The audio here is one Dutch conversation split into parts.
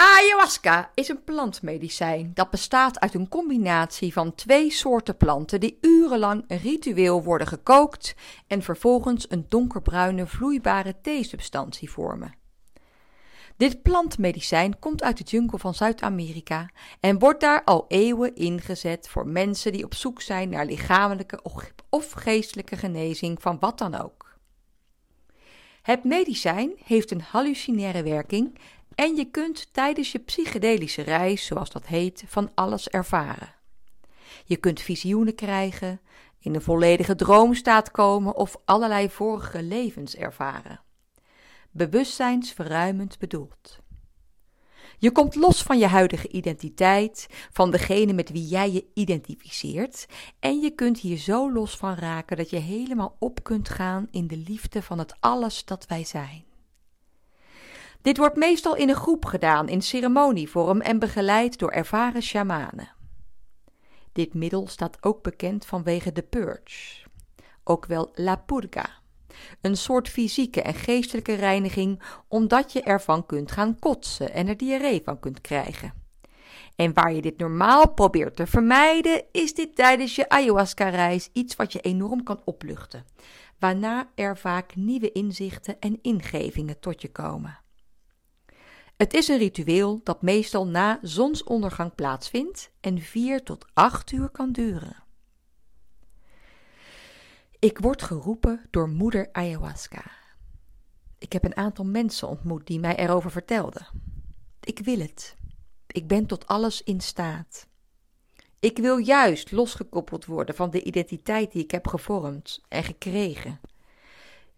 Ayahuasca is een plantmedicijn dat bestaat uit een combinatie van twee soorten planten die urenlang ritueel worden gekookt en vervolgens een donkerbruine vloeibare theesubstantie vormen. Dit plantmedicijn komt uit de jungle van Zuid-Amerika en wordt daar al eeuwen ingezet voor mensen die op zoek zijn naar lichamelijke of geestelijke genezing van wat dan ook. Het medicijn heeft een hallucinaire werking en je kunt tijdens je psychedelische reis, zoals dat heet, van alles ervaren. Je kunt visioenen krijgen, in een volledige droomstaat komen of allerlei vorige levens ervaren. Bewustzijnsverruimend bedoeld. Je komt los van je huidige identiteit, van degene met wie jij je identificeert, en je kunt hier zo los van raken dat je helemaal op kunt gaan in de liefde van het alles dat wij zijn. Dit wordt meestal in een groep gedaan, in ceremonievorm en begeleid door ervaren shamanen. Dit middel staat ook bekend vanwege de purge, ook wel la purga, een soort fysieke en geestelijke reiniging, omdat je ervan kunt gaan kotsen en er diarree van kunt krijgen. En waar je dit normaal probeert te vermijden, is dit tijdens je ayahuasca-reis iets wat je enorm kan opluchten, waarna er vaak nieuwe inzichten en ingevingen tot je komen. Het is een ritueel dat meestal na zonsondergang plaatsvindt en 4 tot 8 uur kan duren. Ik word geroepen door moeder ayahuasca. Ik heb een aantal mensen ontmoet die mij erover vertelden. Ik wil het. Ik ben tot alles in staat. Ik wil juist losgekoppeld worden van de identiteit die ik heb gevormd en gekregen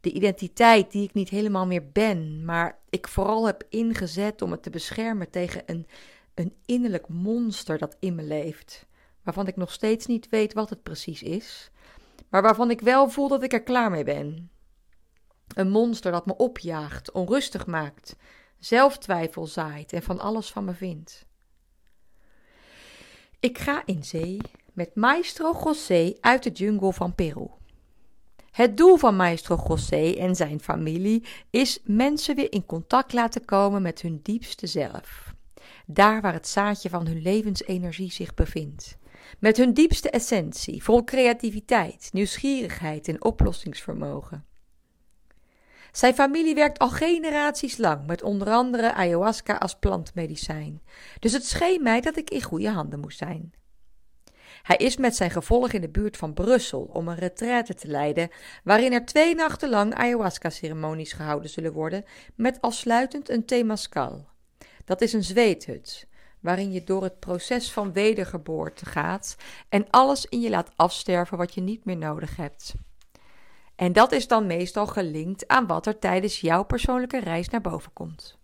de identiteit die ik niet helemaal meer ben, maar ik vooral heb ingezet om het te beschermen tegen een, een innerlijk monster dat in me leeft, waarvan ik nog steeds niet weet wat het precies is, maar waarvan ik wel voel dat ik er klaar mee ben. Een monster dat me opjaagt, onrustig maakt, zelftwijfel zaait en van alles van me vindt. Ik ga in zee met Maestro José uit de jungle van Peru. Het doel van Maestro José en zijn familie is mensen weer in contact laten komen met hun diepste zelf. Daar waar het zaadje van hun levensenergie zich bevindt. Met hun diepste essentie, vol creativiteit, nieuwsgierigheid en oplossingsvermogen. Zijn familie werkt al generaties lang met onder andere ayahuasca als plantmedicijn. Dus het scheen mij dat ik in goede handen moest zijn. Hij is met zijn gevolg in de buurt van Brussel om een retraite te leiden, waarin er twee nachten lang ayahuasca-ceremonies gehouden zullen worden, met afsluitend een temascal. Dat is een zweethut, waarin je door het proces van wedergeboorte gaat en alles in je laat afsterven wat je niet meer nodig hebt. En dat is dan meestal gelinkt aan wat er tijdens jouw persoonlijke reis naar boven komt.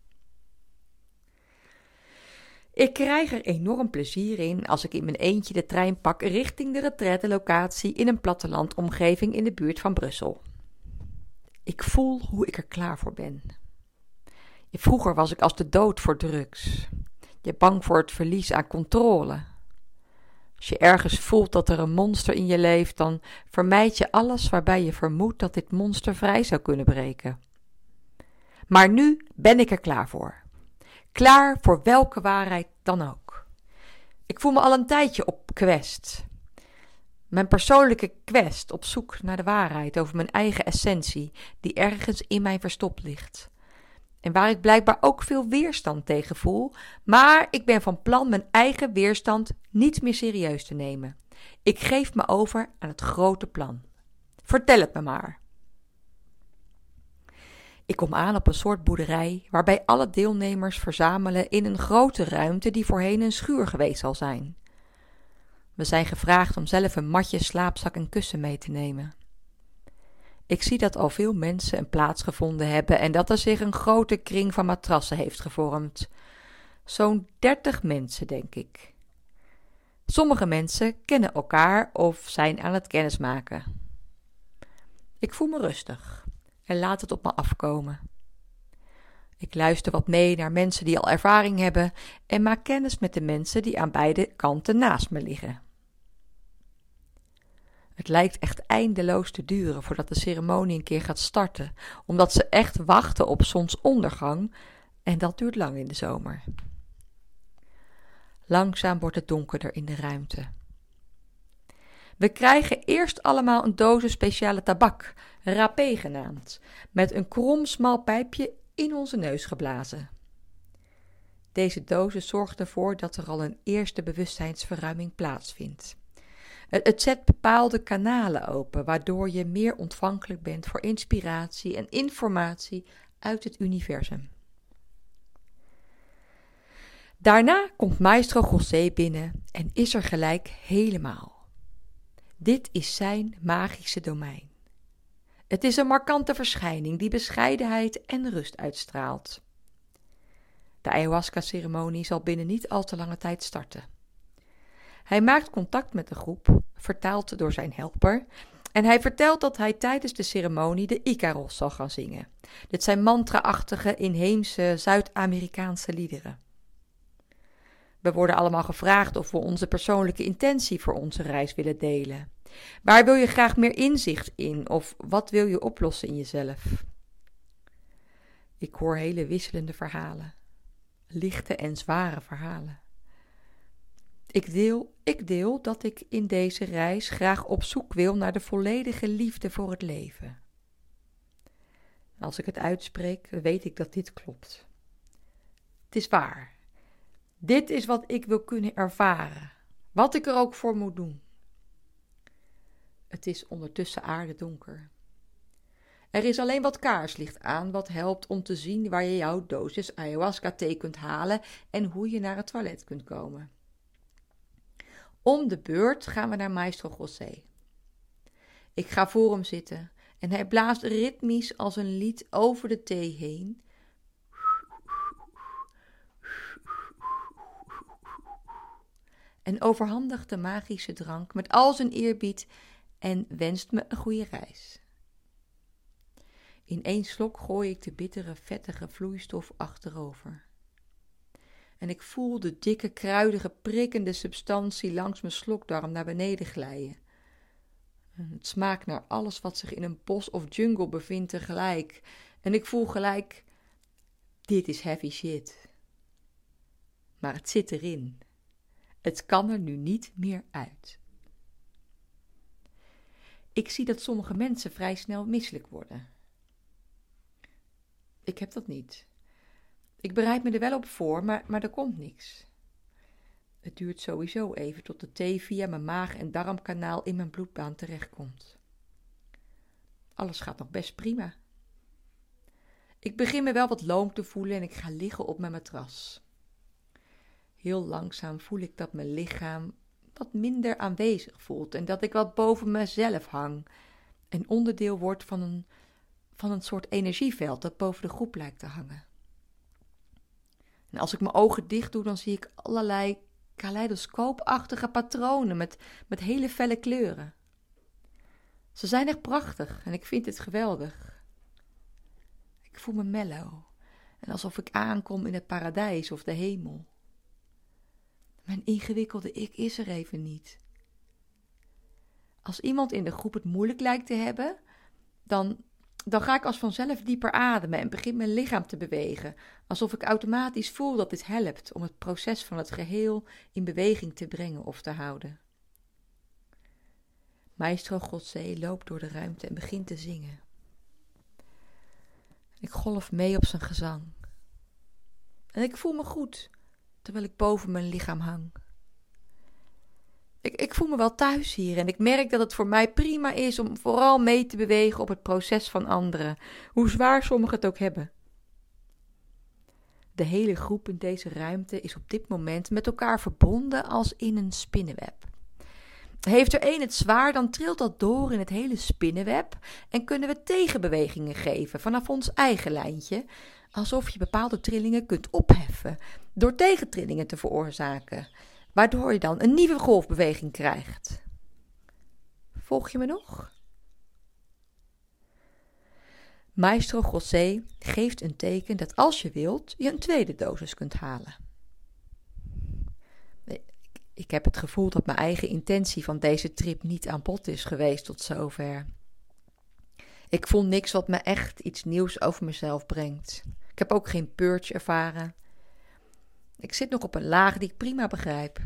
Ik krijg er enorm plezier in als ik in mijn eentje de trein pak richting de retraite-locatie in een plattelandomgeving in de buurt van Brussel. Ik voel hoe ik er klaar voor ben. Vroeger was ik als de dood voor drugs. Je bang voor het verlies aan controle. Als je ergens voelt dat er een monster in je leeft, dan vermijd je alles waarbij je vermoedt dat dit monster vrij zou kunnen breken. Maar nu ben ik er klaar voor. Klaar voor welke waarheid dan ook. Ik voel me al een tijdje op quest. Mijn persoonlijke quest op zoek naar de waarheid over mijn eigen essentie, die ergens in mij verstopt ligt. En waar ik blijkbaar ook veel weerstand tegen voel, maar ik ben van plan mijn eigen weerstand niet meer serieus te nemen. Ik geef me over aan het grote plan. Vertel het me maar. Ik kom aan op een soort boerderij waarbij alle deelnemers verzamelen in een grote ruimte die voorheen een schuur geweest zal zijn. We zijn gevraagd om zelf een matje, slaapzak en kussen mee te nemen. Ik zie dat al veel mensen een plaats gevonden hebben en dat er zich een grote kring van matrassen heeft gevormd. Zo'n dertig mensen, denk ik. Sommige mensen kennen elkaar of zijn aan het kennismaken. Ik voel me rustig en laat het op me afkomen. Ik luister wat mee naar mensen die al ervaring hebben en maak kennis met de mensen die aan beide kanten naast me liggen. Het lijkt echt eindeloos te duren voordat de ceremonie een keer gaat starten, omdat ze echt wachten op zonsondergang en dat duurt lang in de zomer. Langzaam wordt het donkerder in de ruimte. We krijgen eerst allemaal een dosis speciale tabak, rapé genaamd, met een krom smal pijpje in onze neus geblazen. Deze dosis zorgt ervoor dat er al een eerste bewustzijnsverruiming plaatsvindt. Het zet bepaalde kanalen open, waardoor je meer ontvankelijk bent voor inspiratie en informatie uit het universum. Daarna komt maestro José binnen en is er gelijk helemaal. Dit is zijn magische domein. Het is een markante verschijning die bescheidenheid en rust uitstraalt. De ayahuasca-ceremonie zal binnen niet al te lange tijd starten. Hij maakt contact met de groep, vertaald door zijn helper, en hij vertelt dat hij tijdens de ceremonie de Icaros zal gaan zingen. Dit zijn mantra-achtige inheemse Zuid-Amerikaanse liederen. We worden allemaal gevraagd of we onze persoonlijke intentie voor onze reis willen delen. Waar wil je graag meer inzicht in of wat wil je oplossen in jezelf? Ik hoor hele wisselende verhalen, lichte en zware verhalen. Ik deel, ik deel dat ik in deze reis graag op zoek wil naar de volledige liefde voor het leven. Als ik het uitspreek, weet ik dat dit klopt. Het is waar. Dit is wat ik wil kunnen ervaren, wat ik er ook voor moet doen. Het is ondertussen aardedonker. Er is alleen wat kaarslicht aan, wat helpt om te zien waar je jouw dosis ayahuasca-thee kunt halen en hoe je naar het toilet kunt komen. Om de beurt gaan we naar Maestro José. Ik ga voor hem zitten en hij blaast ritmisch als een lied over de thee heen. En overhandigt de magische drank met al zijn eerbied en wenst me een goede reis. In één slok gooi ik de bittere, vettige vloeistof achterover. En ik voel de dikke, kruidige, prikkende substantie langs mijn slokdarm naar beneden glijden. Het smaakt naar alles wat zich in een bos of jungle bevindt tegelijk. En ik voel gelijk: dit is heavy shit. Maar het zit erin. Het kan er nu niet meer uit. Ik zie dat sommige mensen vrij snel misselijk worden. Ik heb dat niet. Ik bereid me er wel op voor, maar, maar er komt niks. Het duurt sowieso even tot de thee via mijn maag- en darmkanaal in mijn bloedbaan terechtkomt. Alles gaat nog best prima. Ik begin me wel wat loom te voelen en ik ga liggen op mijn matras. Heel langzaam voel ik dat mijn lichaam wat minder aanwezig voelt en dat ik wat boven mezelf hang en onderdeel word van een, van een soort energieveld dat boven de groep lijkt te hangen. En als ik mijn ogen dicht doe, dan zie ik allerlei kaleidoscoopachtige patronen met, met hele felle kleuren. Ze zijn echt prachtig en ik vind het geweldig. Ik voel me mellow en alsof ik aankom in het paradijs of de hemel. Mijn ingewikkelde ik is er even niet. Als iemand in de groep het moeilijk lijkt te hebben, dan, dan ga ik als vanzelf dieper ademen en begin mijn lichaam te bewegen, alsof ik automatisch voel dat dit helpt om het proces van het geheel in beweging te brengen of te houden. Maestro Godzee loopt door de ruimte en begint te zingen. Ik golf mee op zijn gezang. En ik voel me goed, terwijl ik boven mijn lichaam hang. Ik, ik voel me wel thuis hier en ik merk dat het voor mij prima is om vooral mee te bewegen op het proces van anderen, hoe zwaar sommigen het ook hebben. De hele groep in deze ruimte is op dit moment met elkaar verbonden als in een spinnenweb. Heeft er één het zwaar, dan trilt dat door in het hele spinnenweb en kunnen we tegenbewegingen geven vanaf ons eigen lijntje, alsof je bepaalde trillingen kunt opheffen door tegentrillingen te veroorzaken, waardoor je dan een nieuwe golfbeweging krijgt. Volg je me nog? Maestro José geeft een teken dat als je wilt, je een tweede dosis kunt halen. Ik heb het gevoel dat mijn eigen intentie van deze trip niet aan bod is geweest tot zover. Ik voel niks wat me echt iets nieuws over mezelf brengt. Ik heb ook geen purge ervaren. Ik zit nog op een laag die ik prima begrijp.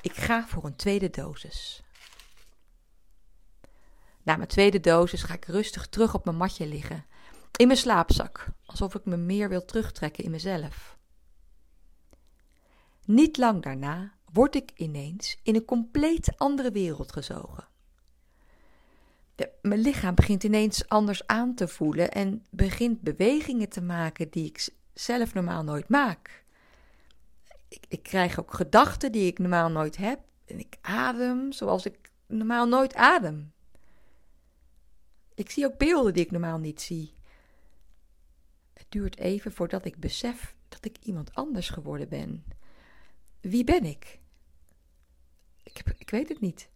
Ik ga voor een tweede dosis. Na mijn tweede dosis ga ik rustig terug op mijn matje liggen, in mijn slaapzak, alsof ik me meer wil terugtrekken in mezelf. Niet lang daarna word ik ineens in een compleet andere wereld gezogen. Mijn lichaam begint ineens anders aan te voelen en begint bewegingen te maken die ik zelf normaal nooit maak. Ik, ik krijg ook gedachten die ik normaal nooit heb en ik adem zoals ik normaal nooit adem. Ik zie ook beelden die ik normaal niet zie. Het duurt even voordat ik besef dat ik iemand anders geworden ben. Wie ben ik? Ik, ik weet het niet.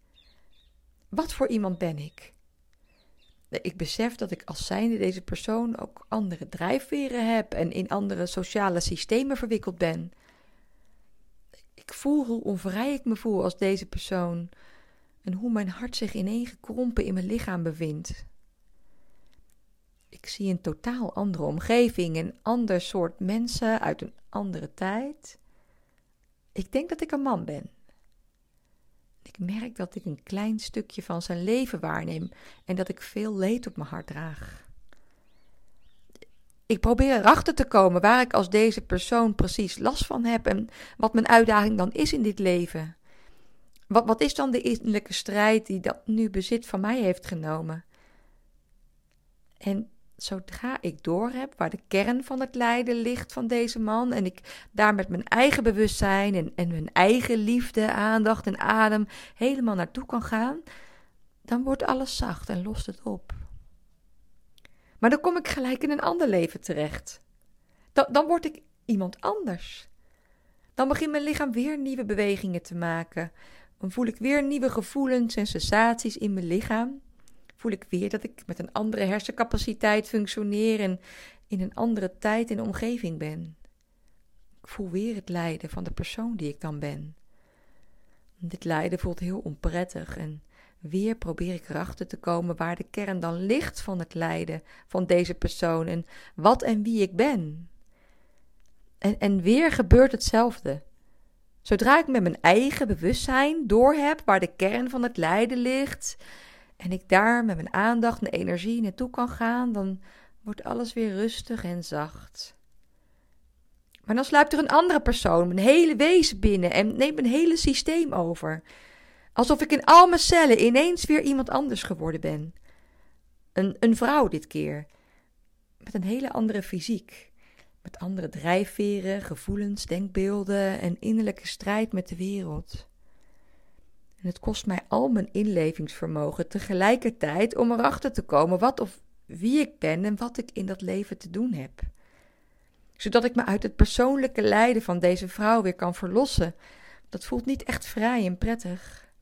Wat voor iemand ben ik? Ik besef dat ik als zijnde deze persoon ook andere drijfveren heb en in andere sociale systemen verwikkeld ben. Ik voel hoe onvrij ik me voel als deze persoon en hoe mijn hart zich ineengekrompen in mijn lichaam bevindt. Ik zie een totaal andere omgeving, een ander soort mensen uit een andere tijd. Ik denk dat ik een man ben. Ik merk dat ik een klein stukje van zijn leven waarneem en dat ik veel leed op mijn hart draag. Ik probeer erachter te komen waar ik als deze persoon precies last van heb en wat mijn uitdaging dan is in dit leven. Wat, wat is dan de innerlijke strijd die dat nu bezit van mij heeft genomen? En zodra ik doorheb waar de kern van het lijden ligt van deze man en ik daar met mijn eigen bewustzijn en, en mijn eigen liefde, aandacht en adem helemaal naartoe kan gaan, dan wordt alles zacht en lost het op. Maar dan kom ik gelijk in een ander leven terecht. Dan, dan word ik iemand anders. Dan begint mijn lichaam weer nieuwe bewegingen te maken. Dan voel ik weer nieuwe gevoelens en sensaties in mijn lichaam voel ik weer dat ik met een andere hersencapaciteit functioneer en in een andere tijd en omgeving ben. Ik voel weer het lijden van de persoon die ik dan ben. Dit lijden voelt heel onprettig en weer probeer ik erachter te komen waar de kern dan ligt van het lijden van deze persoon en wat en wie ik ben. En, en weer gebeurt hetzelfde. Zodra ik met mijn eigen bewustzijn doorheb waar de kern van het lijden ligt, en ik daar met mijn aandacht en energie naartoe kan gaan, dan wordt alles weer rustig en zacht. Maar dan sluipt er een andere persoon, mijn hele wezen binnen en neemt mijn hele systeem over. Alsof ik in al mijn cellen ineens weer iemand anders geworden ben. Een, een vrouw dit keer. Met een hele andere fysiek. Met andere drijfveren, gevoelens, denkbeelden en innerlijke strijd met de wereld. En het kost mij al mijn inlevingsvermogen tegelijkertijd om erachter te komen wat of wie ik ben en wat ik in dat leven te doen heb. Zodat ik me uit het persoonlijke lijden van deze vrouw weer kan verlossen. Dat voelt niet echt vrij en prettig.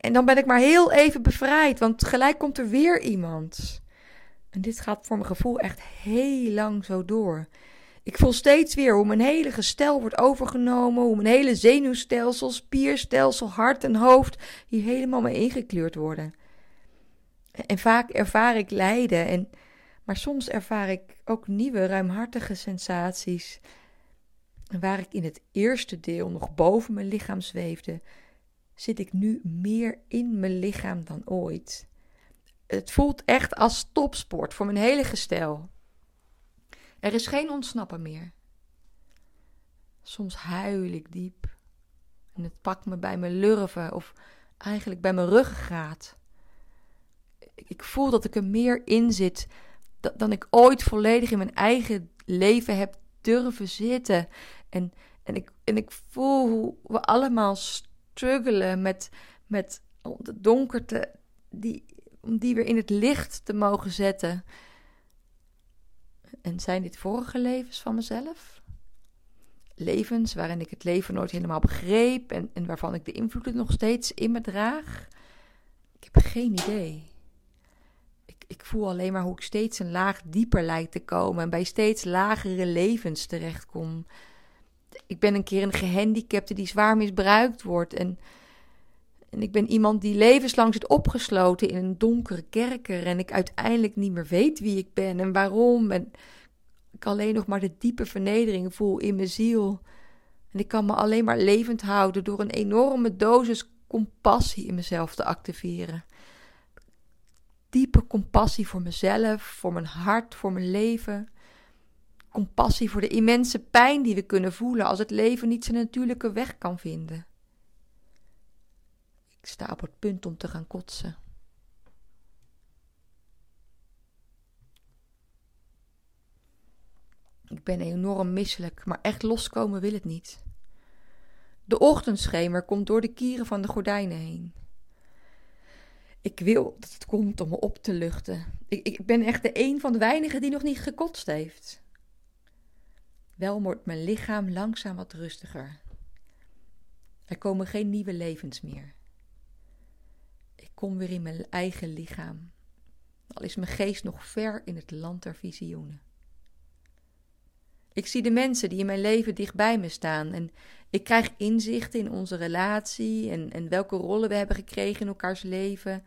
En dan ben ik maar heel even bevrijd, want gelijk komt er weer iemand. En dit gaat voor mijn gevoel echt heel lang zo door. Ik voel steeds weer hoe mijn hele gestel wordt overgenomen, hoe mijn hele zenuwstelsel, spierstelsel, hart en hoofd hier helemaal mee ingekleurd worden. En vaak ervaar ik lijden, en, maar soms ervaar ik ook nieuwe, ruimhartige sensaties. En waar ik in het eerste deel nog boven mijn lichaam zweefde, zit ik nu meer in mijn lichaam dan ooit. Het voelt echt als topsport voor mijn hele gestel. Er is geen ontsnappen meer. Soms huil ik diep. En het pakt me bij mijn lurven of eigenlijk bij mijn ruggengraat. Ik voel dat ik er meer in zit dan ik ooit volledig in mijn eigen leven heb durven zitten. En, en, ik, en ik voel hoe we allemaal struggelen met, met de donkerte, die, om die weer in het licht te mogen zetten. En zijn dit vorige levens van mezelf? Levens waarin ik het leven nooit helemaal begreep en, waarvan ik de invloeden nog steeds in me draag? Ik heb geen idee. Ik, ik voel alleen maar hoe ik steeds een laag dieper lijkt te komen en bij steeds lagere levens terechtkom. Ik ben een keer een gehandicapte die zwaar misbruikt wordt en en ik ben iemand die levenslang zit opgesloten in een donkere kerker. En ik uiteindelijk niet meer weet wie ik ben en waarom. En ik alleen nog maar de diepe vernedering voel in mijn ziel. En ik kan me alleen maar levend houden door een enorme dosis compassie in mezelf te activeren. Diepe compassie voor mezelf, voor mijn hart, voor mijn leven. Compassie voor de immense pijn die we kunnen voelen als het leven niet zijn natuurlijke weg kan vinden. Ik sta op het punt om te gaan kotsen. Ik ben enorm misselijk, maar echt loskomen wil het niet. De ochtendschemer komt door de kieren van de gordijnen heen. Ik wil dat het komt om me op te luchten. Ik, ik ben echt de een van de weinigen die nog niet gekotst heeft. Wel wordt mijn lichaam langzaam wat rustiger. Er komen geen nieuwe levens meer. Kom weer in mijn eigen lichaam, al is mijn geest nog ver in het land der visioenen. Ik zie de mensen die in mijn leven dichtbij me staan en ik krijg inzichten in onze relatie en, en welke rollen we hebben gekregen in elkaars leven.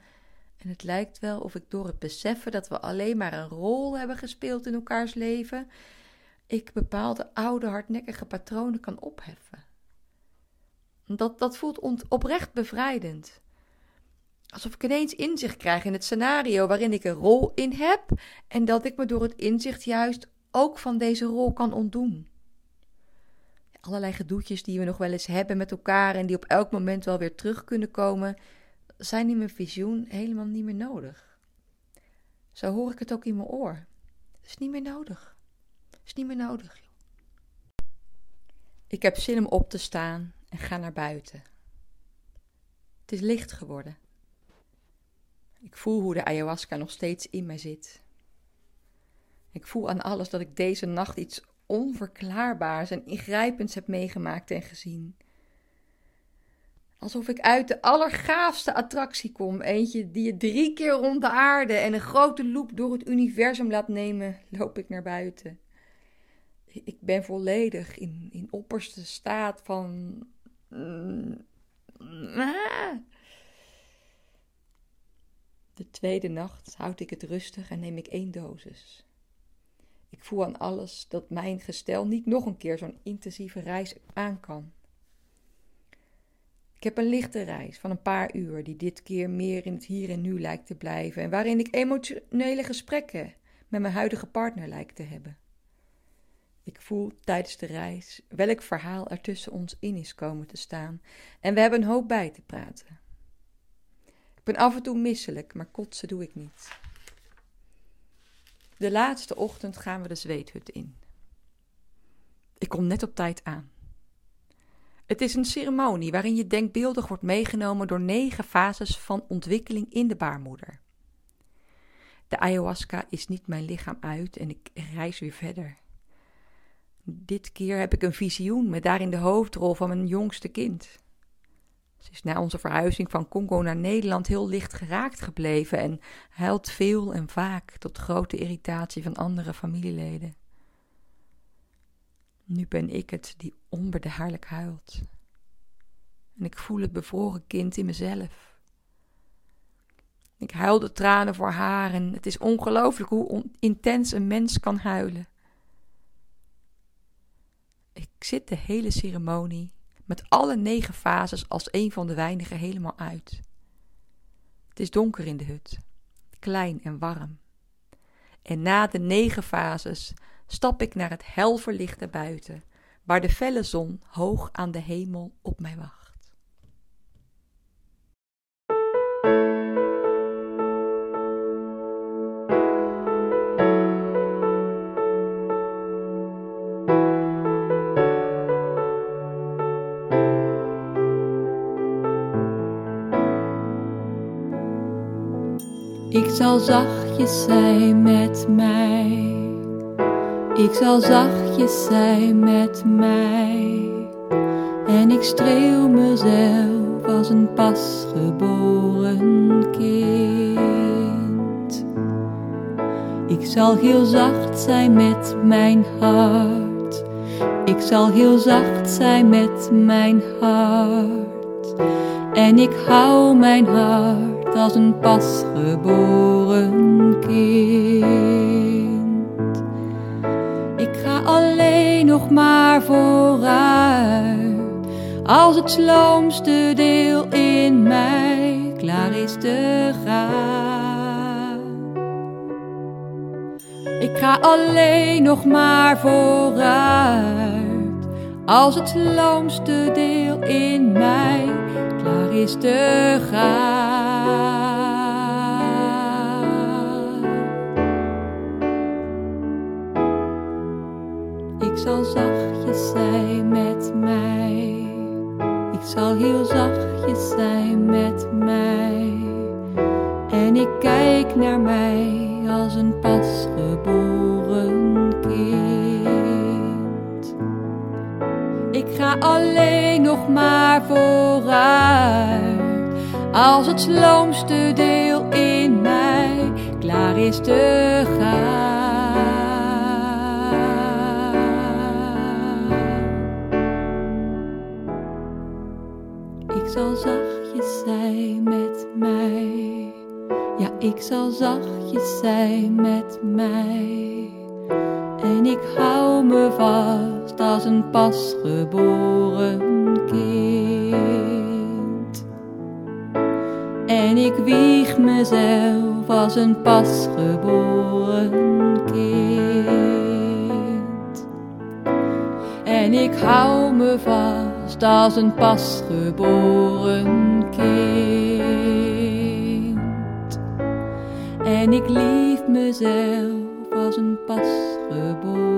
En het lijkt wel of ik door het beseffen dat we alleen maar een rol hebben gespeeld in elkaars leven, ik bepaalde oude hardnekkige patronen kan opheffen. Dat, dat voelt oprecht bevrijdend. Alsof ik ineens inzicht krijg in het scenario waarin ik een rol in heb en dat ik me door het inzicht juist ook van deze rol kan ontdoen. Allerlei gedoetjes die we nog wel eens hebben met elkaar en die op elk moment wel weer terug kunnen komen, zijn in mijn visioen helemaal niet meer nodig. Zo hoor ik het ook in mijn oor. Het is niet meer nodig. Het is niet meer nodig. Ik heb zin om op te staan en ga naar buiten. Het is licht geworden. Ik voel hoe de ayahuasca nog steeds in mij zit. Ik voel aan alles dat ik deze nacht iets onverklaarbaars en ingrijpends heb meegemaakt en gezien. Alsof ik uit de allergaafste attractie kom. Eentje die je drie keer rond de aarde en een grote loop door het universum laat nemen, loop ik naar buiten. Ik ben volledig in, in opperste staat van. De tweede nacht houd ik het rustig en neem ik één dosis. Ik voel aan alles dat mijn gestel niet nog een keer zo'n intensieve reis aan kan. Ik heb een lichte reis van een paar uur, die dit keer meer in het hier en nu lijkt te blijven en waarin ik emotionele gesprekken met mijn huidige partner lijk te hebben. Ik voel tijdens de reis welk verhaal er tussen ons in is komen te staan en we hebben een hoop bij te praten. Ik ben af en toe misselijk, maar kotsen doe ik niet. De laatste ochtend gaan we de zweethut in. Ik kom net op tijd aan. Het is een ceremonie waarin je denkbeeldig wordt meegenomen door negen fases van ontwikkeling in de baarmoeder. De ayahuasca is niet mijn lichaam uit en ik reis weer verder. Dit keer heb ik een visioen met daarin de hoofdrol van mijn jongste kind. Ze is na onze verhuizing van Congo naar Nederland heel licht geraakt gebleven en huilt veel en vaak tot grote irritatie van andere familieleden. Nu ben ik het die onbedaarlijk huilt. En ik voel het bevroren kind in mezelf. Ik huil de tranen voor haar en het is ongelooflijk hoe intens een mens kan huilen. Ik zit de hele ceremonie met alle negen fases als een van de weinigen helemaal uit. Het is donker in de hut, klein en warm. En na de negen fases stap ik naar het helverlichte buiten, waar de felle zon hoog aan de hemel op mij wacht. Ik zal zachtjes zijn met mij. Ik zal zachtjes zijn met mij. En ik streel mezelf als een pasgeboren kind. Ik zal heel zacht zijn met mijn hart. Ik zal heel zacht zijn met mijn hart. En ik hou mijn hart als een pasgeboren kind. Ik nog maar vooruit. Als het sloomste deel in mij klaar is te gaan. Ik ga alleen nog maar vooruit. Als het loomste deel in mij klaar is te gaan. Ik zal zachtjes zijn met mij. Ik zal heel zachtjes zijn met mij. En ik kijk naar mij als een pasgeboren kind. Ik ga alleen nog maar vooruit. Als het sloomste deel in mij klaar is te gaan. Ik zal zachtjes zijn met mij. Ja, ik zal zachtjes zijn met mij. En ik hou me vast als een pasgeboren kind. En ik wieg mezelf als een pasgeboren kind. En ik hou me vast als een pasgeboren kind. En ik lief mezelf als een pasgeboren